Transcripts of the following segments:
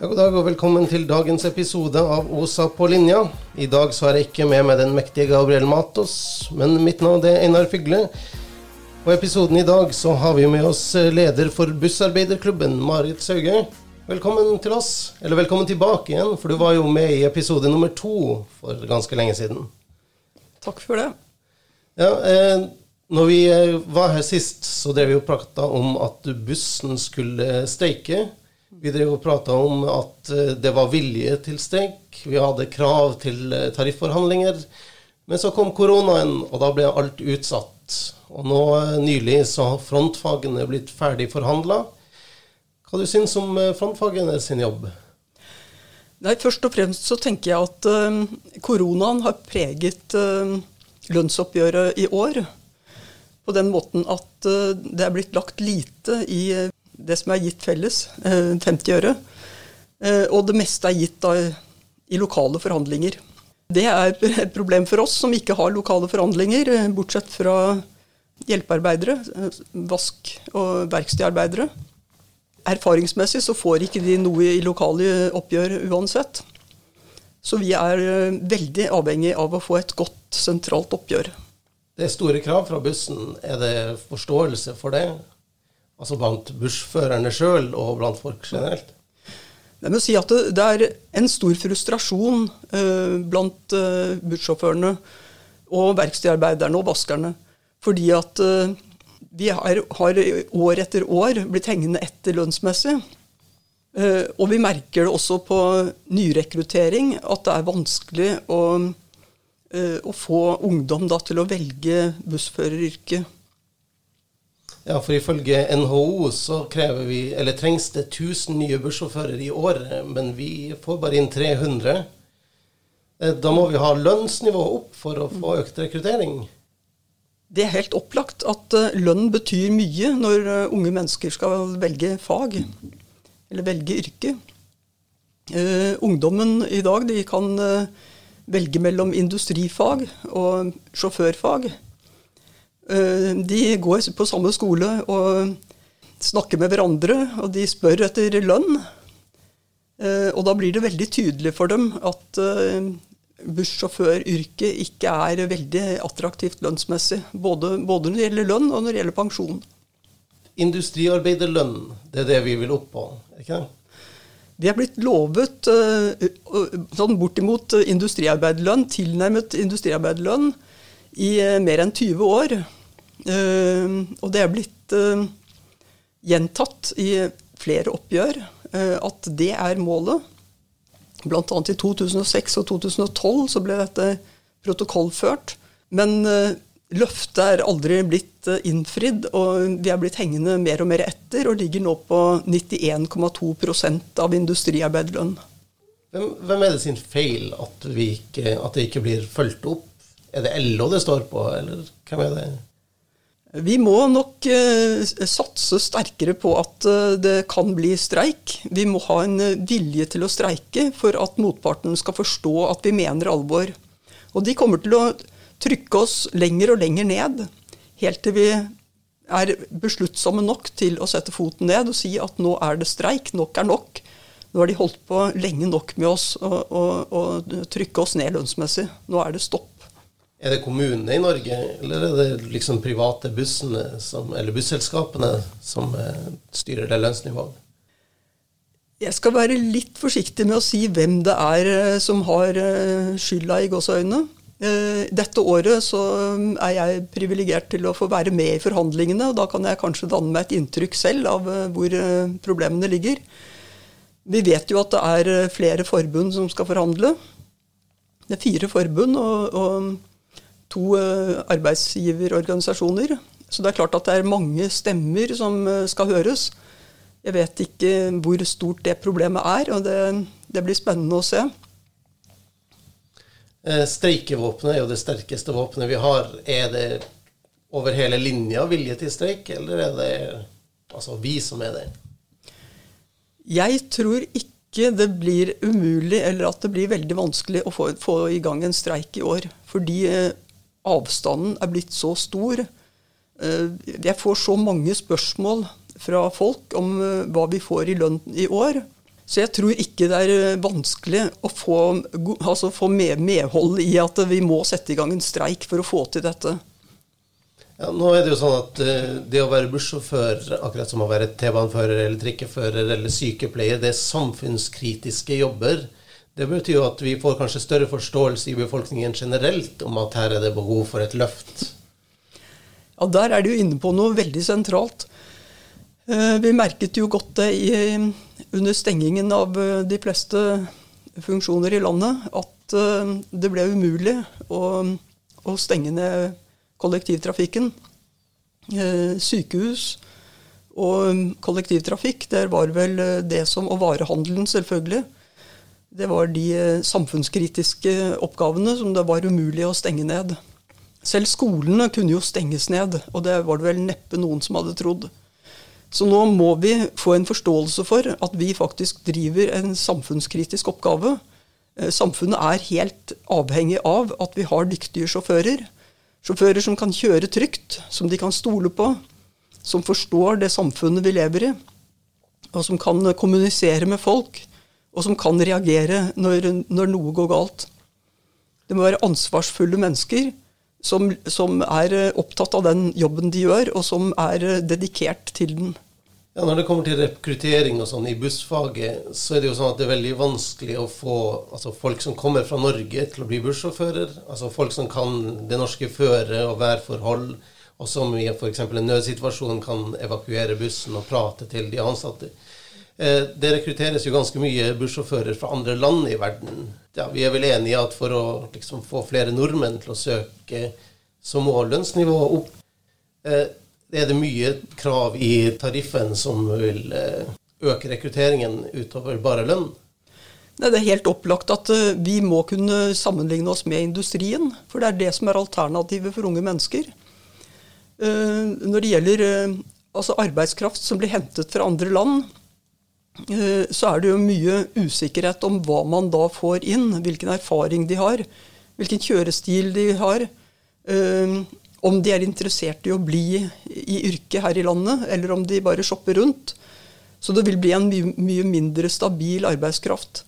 Ja, god dag og velkommen til dagens episode av OSA på linja. I dag så er jeg ikke med med den mektige Gabriel Matos, men mitt navn er Einar Fygle. På episoden i dag så har vi med oss leder for Bussarbeiderklubben, Marit Sauge. Velkommen til oss, eller velkommen tilbake igjen, for du var jo med i episode nummer to for ganske lenge siden. Takk for det. Ja, eh, når vi eh, var her sist, så drev vi og prata om at bussen skulle streike. Vi drev og prata om at eh, det var vilje til streik. Vi hadde krav til eh, tarifforhandlinger. Men så kom koronaen, og da ble alt utsatt. Og nå eh, nylig så har frontfagene blitt ferdig forhandla. Hva du syns om frontfagene sin jobb? Nei, Først og fremst så tenker jeg at koronaen har preget lønnsoppgjøret i år. På den måten at det er blitt lagt lite i det som er gitt felles, 50 eh, øre. Eh, og det meste er gitt da i lokale forhandlinger. Det er et problem for oss som ikke har lokale forhandlinger, eh, bortsett fra hjelpearbeidere, vask- og verkstedarbeidere. Erfaringsmessig så får ikke de noe i lokale oppgjør uansett. Så vi er veldig avhengig av å få et godt sentralt oppgjør. Det er store krav fra bussen. Er det forståelse for det? Altså blant bussførerne sjøl og blant folk generelt? Jeg må si at det, det er en stor frustrasjon eh, blant eh, bussjåførene og verkstedarbeiderne og vaskerne. Fordi at eh, vi har, har, år etter år blitt hengende etter lønnsmessig. Eh, og vi merker det også på nyrekruttering, at det er vanskelig å, å få ungdom da, til å velge bussføreryrket. Ja, for ifølge NHO så krever vi, eller trengs det 1000 nye bussjåfører i året, men vi får bare inn 300. Eh, da må vi ha lønnsnivået opp for å få økt rekruttering. Det er helt opplagt at eh, lønn betyr mye når eh, unge mennesker skal velge fag, eller velge yrke. Uh, ungdommen i dag de kan velge mellom industrifag og sjåførfag. Eh, de går på samme skole og snakker med hverandre, og de spør etter lønn. Eh, og da blir det veldig tydelig for dem at eh, bussjåføryrket ikke er veldig attraktivt lønnsmessig. Både, både, når det gjelder lønn og når det gjelder pensjon. Industriarbeiderlønn, det er det vi vil opp på, ikke det? De er blitt lovet sånn bortimot industriarbeiderlønn, tilnærmet industriarbeiderlønn, i mer enn 20 år. Ehm, og det er blitt ehm, gjentatt i flere oppgjør eh, at det er målet. Bl.a. i 2006 og 2012 så ble dette protokollført. Men eh, løftet er aldri blitt eh, innfridd, og vi er blitt hengende mer og mer etter og ligger nå på 91,2 av industriarbeiderlønn. Hvem, hvem, er det sin feil at, ikke, at det ikke blir fulgt opp? Er det LO det står på, eller hvem er det? Vi må nok eh, satse sterkere på at eh, det kan bli streik. Vi må ha en eh, vilje til å streike for at motparten skal forstå at vi mener alvor. Og de kommer til å trykke oss lenger og lenger ned, helt til vi er besluttsomme nok til å sette foten ned og si at nå er det streik, nok er nok. Nå har de holdt på lenge nok med oss og trykke oss ned lønnsmessig. Nå er det stopp. Er det kommunene i Norge, eller er det liksom private bussene som, eller busselskapene som eh, styrer det lønnsnivået? Jeg skal være litt forsiktig med å si hvem det er eh, som har eh, skylda i gåseøynene. Dette året så mm, er jeg privilegert til å få være med i forhandlingene. og Da kan jeg kanskje danne meg et inntrykk selv av hvor problemene ligger. Vi vet jo at det er flere forbund som skal forhandle. Det er fire forbund, og, og to eh, arbeidsgiverorganisasjoner. Så det er klart at det er mange stemmer som eh, skal høres. Jeg vet ikke hvor stort det problemet er, og det, det blir spennende å se. Eh, streikevåpenet er jo det sterkeste våpenet vi har. Er det over hele linja vilje til streik, eller er det altså vi som er det? Jeg tror ikke det blir umulig, eller at det blir veldig vanskelig å få, få i gang en streik i år. Fordi avstanden er blitt så stor. Eh, jeg får så mange spørsmål fra folk om eh, hva vi får i lønn i år. Så jeg tror ikke det er eh, vanskelig å få, altså få med, medhold i at vi må sette i gang en streik for å få til dette. Ja, nå er Det jo sånn at det å være bussjåfør, akkurat som å være T-banefører eller trikkefører eller sykepleier, det er samfunnskritiske jobber. Det betyr jo at vi får kanskje større forståelse i befolkningen generelt om at her er det behov for et løft. Ja, Der er du inne på noe veldig sentralt. Uh, vi merket jo godt det i under stengingen av eh, de fleste funksjoner i landet at eh, det ble umulig å, å stenge ned kollektivtrafikken. Eh, sykehus og kollektivtrafikk, der var vel det som Og varehandelen, selvfølgelig. Det var de samfunnskritiske oppgavene som det var umulig å stenge ned. Selv skolene kunne jo stenges ned, og det var det vel neppe noen som hadde trodd. Så nå må vi få en forståelse for at vi faktisk driver en samfunnskritisk oppgave. Eh, samfunnet er helt avhengig av at vi har dyktige sjåfører. Sjåfører som kan kjøre trygt, som de kan stole på, som forstår det samfunnet vi lever i, og som kan kommunisere med folk, og som kan reagere når, når noe går galt. Det må være ansvarsfulle mennesker som, som, er eh, opptatt av den jobben de gjør, og som er eh, dedikert til den. Ja, Når det kommer til rekruttering og sånn i bussfaget, så er det jo sånn at det er veldig vanskelig å få altså folk som kommer fra Norge til å bli bussjåfører. Altså folk som kan det norske føre- og værforhold, og som i f.eks. en nødsituasjon kan evakuere bussen og prate til de ansatte. Eh, det rekrutteres jo ganske mye bussjåfører fra andre land i verden. Ja, vi er vel enige at for å liksom, få flere nordmenn til å søke, så må lønnsnivået opp. Eh, er det mye krav i tariffen som vil eh, øke rekrutteringen utover bare lønn? Det er helt opplagt at vi må kunne sammenligne oss med industrien. For det er det som er alternativet for unge mennesker. Når det gjelder altså arbeidskraft som blir hentet fra andre land, så er det jo mye usikkerhet om hva man da får inn. Hvilken erfaring de har, hvilken kjørestil de har. Eh, om de er interessert i å bli i yrket her i landet, eller om de bare shopper rundt. Så det vil bli en mye mindre stabil arbeidskraft.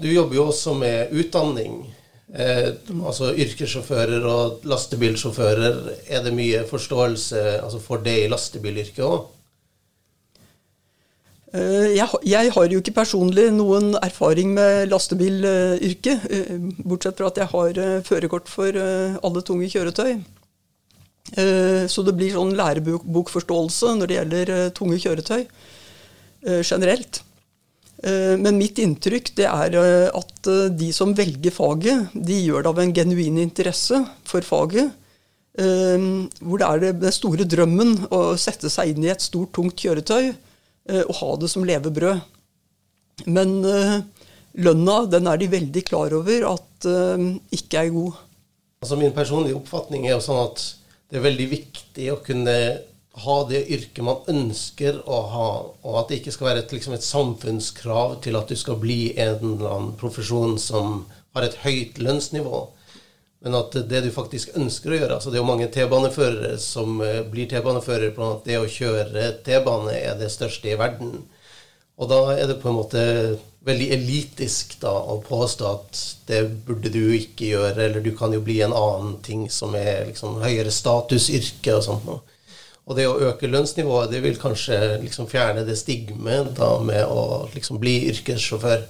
Du jobber jo også med utdanning. Eh, altså yrkessjåfører og lastebilsjåfører. Er det mye forståelse altså for det i lastebilyrket òg? Eh, jeg, jeg, har jo ikke personlig noen erfaring med lastebilyrket, eh, bortsett fra at jeg har eh, førerkort for alle tunge kjøretøy. Så det blir sånn lærebokforståelse når det gjelder tunge kjøretøy generelt. Men mitt inntrykk det er at de som velger faget, de gjør det av en genuin interesse for faget. Hvor det er den store drømmen å sette seg inn i et stort, tungt kjøretøy Eh, å ha det som levebrød. Men eh, lønna den er de veldig klar over at eh, ikke er god. Altså Min personlige oppfatning er jo sånn at det er veldig viktig å kunne ha det yrket man ønsker å ha, og at det ikke skal være et, liksom et samfunnskrav til at du skal bli en eller annen profesjon som har et høyt lønnsnivå. Men at det du faktisk ønsker å gjøre altså Det er jo mange T-baneførere som eh, blir T-baneførere på at det å kjøre T-bane er det største i verden. Og da er det på en måte veldig elitisk da, å påstå at det burde du ikke gjøre, eller du kan jo bli en annen ting som er liksom høyere statusyrke og sånt noe. Og det å øke lønnsnivået, det vil kanskje liksom fjerne det stigmet med å liksom bli yrkessjåfør.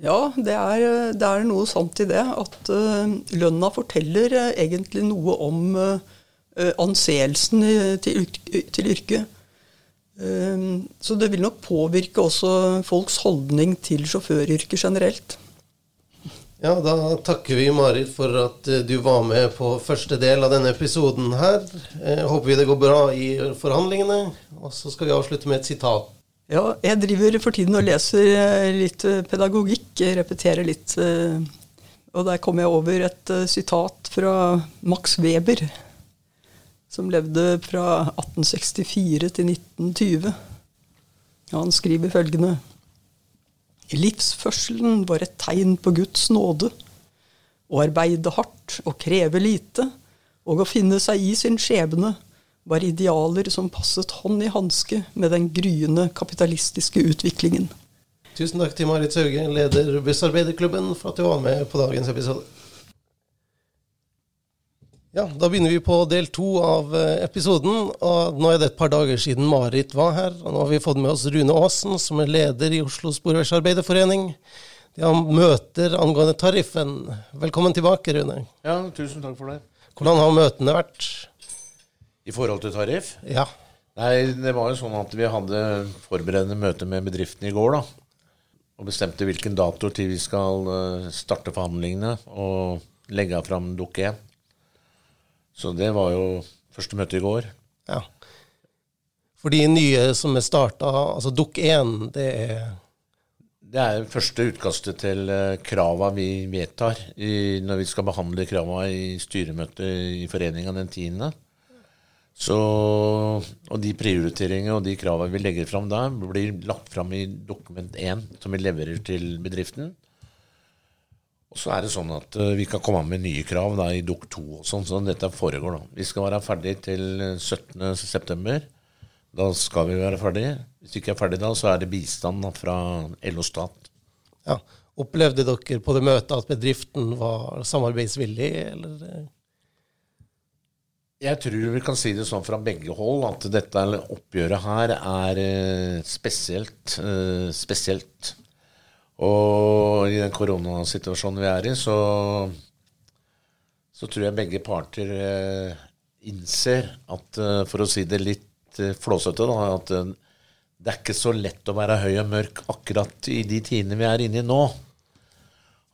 Ja, det er, det er, noe sant i det. At uh, lønna forteller uh, egentlig noe om uh, anseelsen til, til, yrket. så det vil nok påvirke også folks holdning til sjåføryrket generelt. Ja, da takker vi Marit for at du var med på første del av denne episoden her. Jeg håper vi det går bra i forhandlingene. Og så skal vi avslutte med et sitat ja, jeg driver for tiden og leser eh, litt eh, pedagogikk. Repeterer litt. Eh, og der kom jeg over et sitat fra Max Weber, som levde fra 1864 til 1920. Han skriver følgende Livsførselen var et tegn på Guds nåde. Å arbeide hardt og kreve lite, og å finne seg i sin skjebne var idealer som passet hånd i hanske med den gryende kapitalistiske utviklingen. Tusen takk til Marit Sauge, leder Bussarbeiderklubben, for at du var med på dagens episode. Ja, Da begynner vi på del to av eh, episoden. og Nå er det et par dager siden Marit var her. og Nå har vi fått med oss Rune Aasen, som er leder i Oslo Sporveisarbeiderforening. De har møter angående tariffen. Velkommen tilbake, Rune. Ja, tusen takk for det. Hvordan har møtene vært? I forhold til tariff? Ja. Nei, det var jo sånn at vi hadde forberedende møte med bedriften i går, da. Og bestemte hvilken dato til vi skal eh, starte forhandlingene og legge fram Dukk 1. Så det var jo første møte i går. ja. For de nye som er starta, altså Dukk 1, det er Det er første utkastet til eh, krava vi vedtar i, når vi skal behandle krava i styremøtet i foreninga den 10. Så, og de prioriteringer og de kravene vi legger fram da, blir lagt fram i dokument 1, som vi leverer til bedriften. Og så er det sånn at eh, vi kan komme med nye krav da, i DOK 2 og sånn, sånn dette foregår da. Vi skal være ferdig til eh, 17.9. Da skal vi være ferdig. Hvis vi ikke er ferdig da, så er det bistand fra LO Stat. ja. Opplevde dere på det møtet at bedriften var samarbeidsvillig, eller? Jeg tror vi kan si det sånn fra begge hold at dette oppgjøret her er eh, spesielt. eh, spesielt. Og i den koronasituasjonen vi er i, så, så tror jeg begge parter eh, innser at, for å si det litt flåsete, da, at det er ikke så lett å være høy og mørk akkurat i de tidene vi er inne i nå.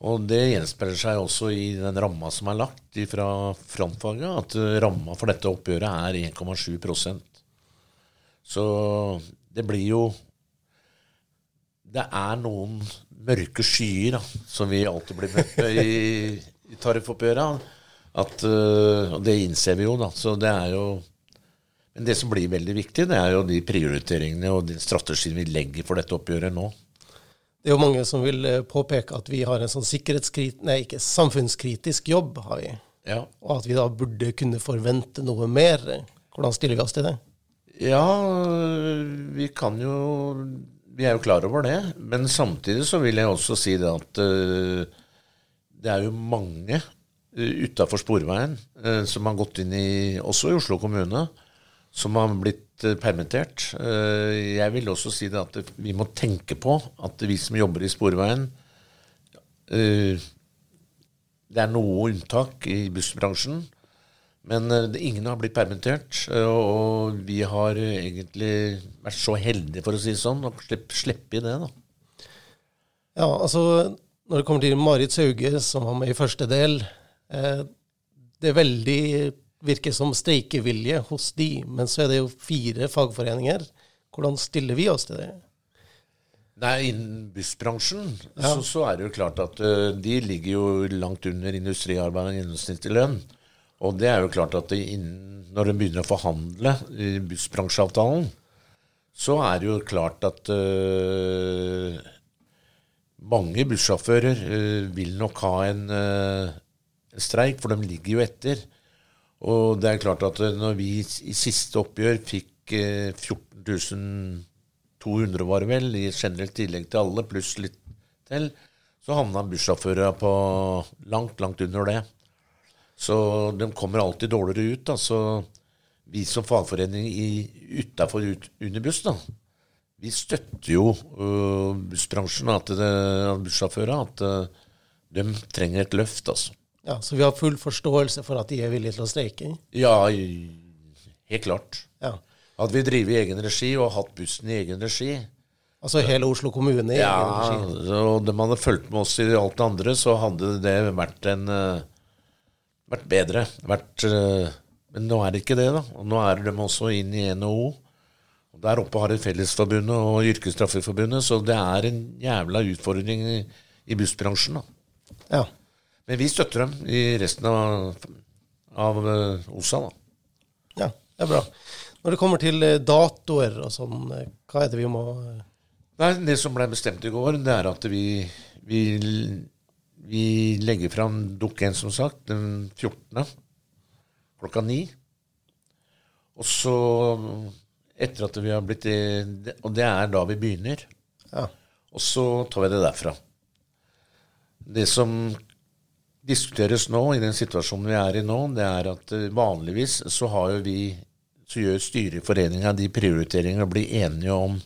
Og det gjenspeiler seg også i den ramma som er lagt fra frontfaget, at ramma for dette oppgjøret er 1,7% Så det blir jo Det er noen mørke skyer da, som vi alltid blir møtt med i, i tariffoppgjøret. At, eh, og det innser vi jo, da. Så det er jo Men det som blir veldig viktig, det er jo de prioriteringene og den strategien vi legger for dette oppgjøret nå. Det er jo mange som vil eh, påpeke at vi har en sånn sikkerhetskrit... Nei, ikke samfunnskritisk jobb, har vi. Ja, Og at vi da burde kunne forvente noe mer. Hvordan stiller vi oss til det? Ja, vi kan jo Vi er jo klar over det. Men samtidig så vil jeg også si det at uh, det er jo mange uh, utafor Sporveien eh, som har gått inn i Også i Oslo kommune. Som har blitt eh, permittert. Eh, jeg vil også si det at vi må tenke på at vi som jobber i Sporveien eh, Det er noe unntak i bussbransjen. Men eh, ingen har blitt permittert, eh, og, vi har eh, egentlig vært så heldige, for å si det sånn, å slippe, i det. da. Ja, altså når det kommer til Marit Sauge, som var med i første del eh, Det er veldig virker som streikevilje hos de, men så er det jo fire fagforeninger. Hvordan stiller vi oss til det? Nei, Innen bussbransjen Ja. så, så er det jo klart at uh, de ligger jo langt under industriarbeideren gjennomsnittlig lønn. Og det er jo klart at det innen, når en begynner å forhandle i bussbransjeavtalen, så er det jo klart at uh, mange bussjåfører uh, vil nok ha en, en streik, for de ligger jo etter. Og det er klart at eh, når vi i siste oppgjør fikk 14.200 var det vel, i generelt tillegg til alle, pluss litt til, så havna bussjåførene på langt, langt under det. Så de kommer alltid dårligere ut. da, så vi som fagforening utafor ut, Unibuss, da, vi støtter jo øh, bussbransjen, at det, bussjåfører, at øh, de trenger et løft, altså. Ja, Så vi har full forståelse for at de er villige til å streike? Ja, helt klart. Ja. Hadde vi drevet i egen regi og hatt bussen i egen regi, Altså hele Oslo kommune i ja, egen regi? Ja, og de hadde fulgt med oss i alt det andre, så hadde det vært en øh, vært bedre. Vært, øh, men nå er det ikke det, da. Og nå er de også inn i NHO. Der oppe har de Fellesforbundet og Yrkestrafikkforbundet, så det er en jævla utfordring i, i bussbransjen. da. Ja. Men vi støtter dem i resten av, av øh, OSA, da. ja, det er bra. Når det kommer til eh, datoer og sånn, eh, hva er det vi må eh, Nei, Det som ble bestemt i går, det er at vi, vi, vi legger fram Dukk 1, som sagt, den 14. klokka 9. Og så, etter at vi har blitt Og det er da vi begynner. Ja. Og så tar vi det derfra. Det som diskuteres nå, i den situasjonen vi er i nå, det er at eh, vanligvis så har jo vi så gjør styret i foreninga de prioriteringene og blir enige om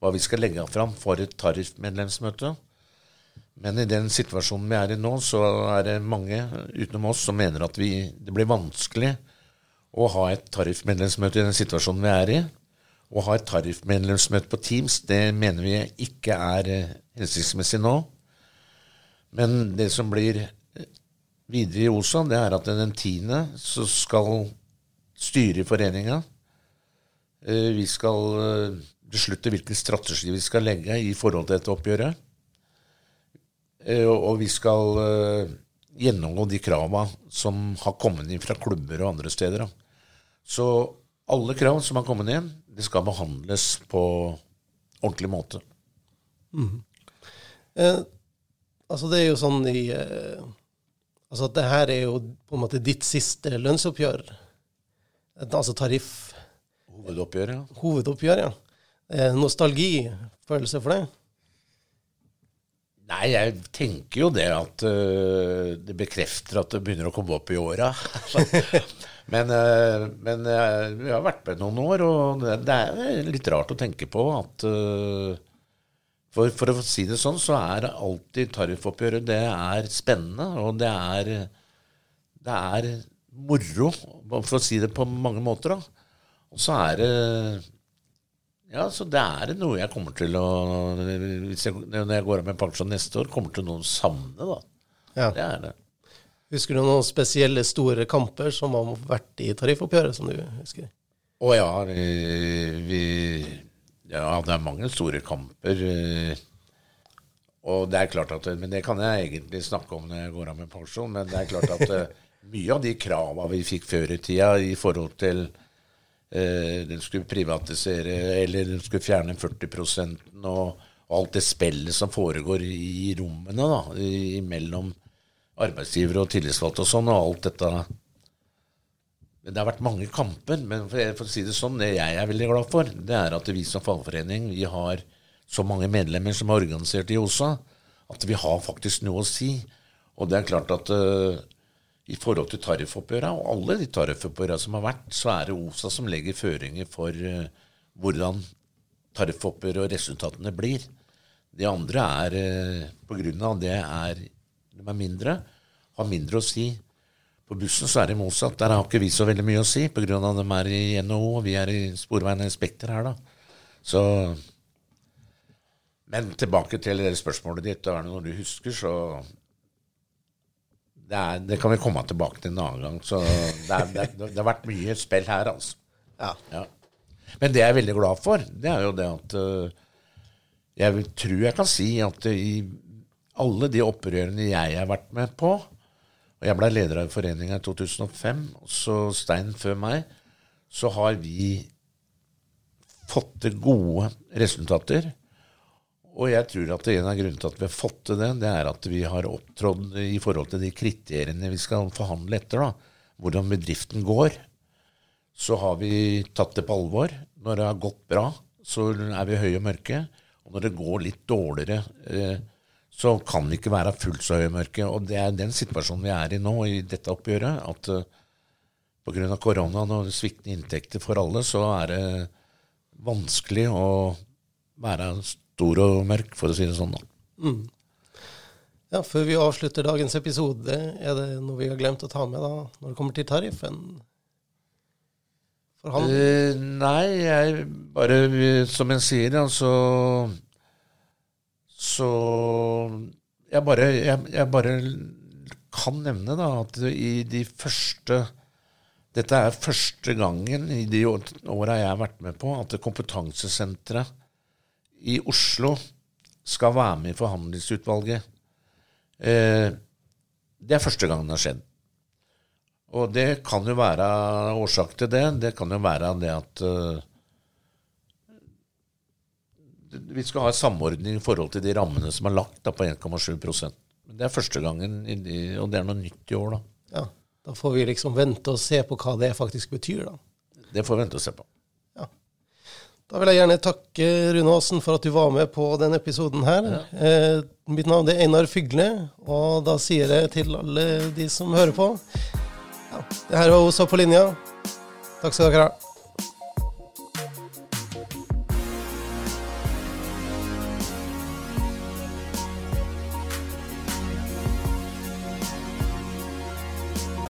hva vi skal legge fram for et tariffmedlemsmøte. Men i den situasjonen vi er i nå, så er det mange utenom oss som mener at vi, det blir vanskelig å ha et tariffmedlemsmøte i den situasjonen vi er i. Å ha et tariffmedlemsmøte på Teams, det mener vi ikke er eh, hensiktsmessig nå. Men det som blir videre i OSA, det er at den tiende så skal styret foreninga eh, Vi skal beslutte hvilken strategi vi skal legge i forhold til dette oppgjøret. Og vi skal gjennomgå de krava som har kommet inn fra klubber og andre steder. Så alle krav som har kommet inn, det skal behandles på ordentlig måte. Mm. Eh, altså det er jo sånn i eh, Altså at det her er jo på en måte ditt siste lønnsoppgjør. Altså tariff. Hovedoppgjør, ja. Hovedoppgjør, ja. Nostalgi, nostalgifølelse for det? Nei, jeg tenker jo det at uh, det bekrefter at det begynner å komme opp i åra. men, uh, men uh, vi har vært med noen år, og det, er litt rart å tenke på at for, for, å si det sånn, så er alltid tariffoppgjøret det er spennende, og det er, det er moro, for å si det på mange måter. da. Og så er det ja, så det er noe jeg kommer til å hvis jeg, Når jeg går av med pensjon neste år, kommer til noe å savne, da. Ja. Det er det. Husker du noen spesielle store kamper som har vært i tariffoppgjøret, som du husker? Å ja, vi, Ja, det er mange store kamper. Og det er klart at Men det kan jeg egentlig snakke om når jeg går av med pensjon. Men det er klart at mye av de krava vi fikk før i tida i forhold til eh, den skulle privatisere, eller den skulle fjerne 40 og, og alt det spillet som foregår i rommene da, i, mellom arbeidsgivere og tillitsvalgte og sånn, og alt dette Det har vært mange kamper, men for, for, å si det sånn, det jeg er veldig glad for, det er at vi som fagforening vi har så mange medlemmer som er organisert i OSA, at vi har faktisk noe å si. Og det er klart at uh, i forhold til tariffoppgjøra, og alle de tariffoppgjøra som har vært, så er det OSA som legger føringer for uh, hvordan tariffoppgjøret og resultatene blir. Det andre er uh, på grunn av det er, de er mindre, har mindre å si. På bussen så er det motsatt. Der har ikke vi så veldig mye å si, pga. at de er i NHO, og vi er i Sporveiene Spekter her, da. Så Men tilbake til det spørsmålet ditt. Er det noe du husker, så det, er, det, kan vi komme tilbake til en annen gang. Så det, er, det, det har vært mye spill her, altså. Ja. ja. Men det jeg er veldig glad for, det er jo det at uh, Jeg tror jeg kan si at i alle de opprørene jeg har vært med på Og jeg ble leder av foreninga i 2005, og så Stein før meg, så har vi fått til gode resultater. Og jeg tror at en av grunnene til at vi har fått til det, det er at vi har opptrådt i forhold til de kriteriene vi skal forhandle etter. da, Hvordan bedriften går. Så har vi tatt det på alvor. Når det har gått bra, så er vi høye og mørke. Og når det går litt dårligere, eh, så kan det ikke være fullt så høye mørke. Og det er den situasjonen vi er i nå, i dette oppgjøret. At uh, eh, pga. koronaen og sviktende inntekter for alle, så er det vanskelig å være stor og mørk, for å si det sånn. Mm. Ja, Før vi avslutter dagens episode, er det noe vi har glemt å ta med da, når det kommer til tariffen? Uh, nei, jeg bare Som jeg sier, altså Så jeg bare, jeg, jeg bare kan nevne da, at i de første Dette er første gangen i de åra jeg har vært med på, at kompetansesenteret i Oslo skal være med i forhandlingsutvalget. Eh, det er første gangen det har skjedd. Og det kan jo være årsak til det. Det kan jo være det at uh, vi skal ha en samordning i forhold til de rammene som er lagt da, på 1,7% Det er første gangen, og det er noe nytt i år. da. Ja, Da får vi liksom vente og se på hva det faktisk betyr, da. Det får vi vente og se på. Da vil jeg gjerne takke Rune Aasen for at du var med på denne episoden her. Eh, mitt navn er Einar Fygle, og da sier jeg til alle de som hører på ja, Det her var Osa på linja. Takk skal dere ha.